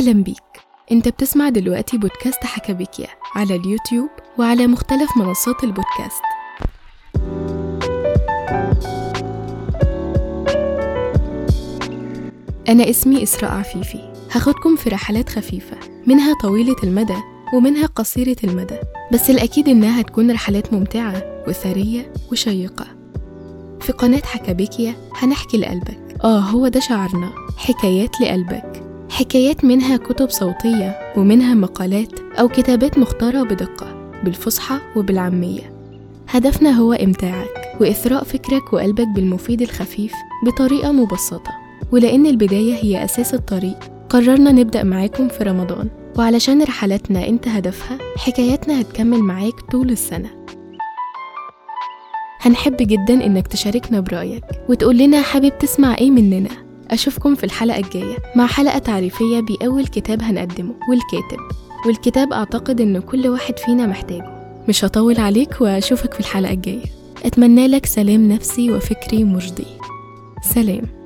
أهلا بيك. أنت بتسمع دلوقتي بودكاست حكابيكيا على اليوتيوب وعلى مختلف منصات البودكاست. أنا اسمي إسراء عفيفي. هاخدكم في رحلات خفيفة منها طويلة المدى ومنها قصيرة المدى بس الأكيد إنها هتكون رحلات ممتعة وثرية وشيقة. في قناة حكابيكيا هنحكي لقلبك. آه هو ده شعارنا حكايات لقلبك. حكايات منها كتب صوتية ومنها مقالات أو كتابات مختارة بدقة بالفصحى وبالعامية. هدفنا هو إمتاعك وإثراء فكرك وقلبك بالمفيد الخفيف بطريقة مبسطة. ولأن البداية هي أساس الطريق قررنا نبدأ معاكم في رمضان. وعلشان رحلاتنا أنت هدفها حكاياتنا هتكمل معاك طول السنة. هنحب جدا إنك تشاركنا برأيك وتقول لنا حابب تسمع إيه مننا. أشوفكم في الحلقة الجاية مع حلقة تعريفية بأول كتاب هنقدمه والكاتب. والكتاب أعتقد إن كل واحد فينا محتاجه. مش هطول عليك وأشوفك في الحلقة الجاية. أتمنى لك سلام نفسي وفكري مرضي. سلام.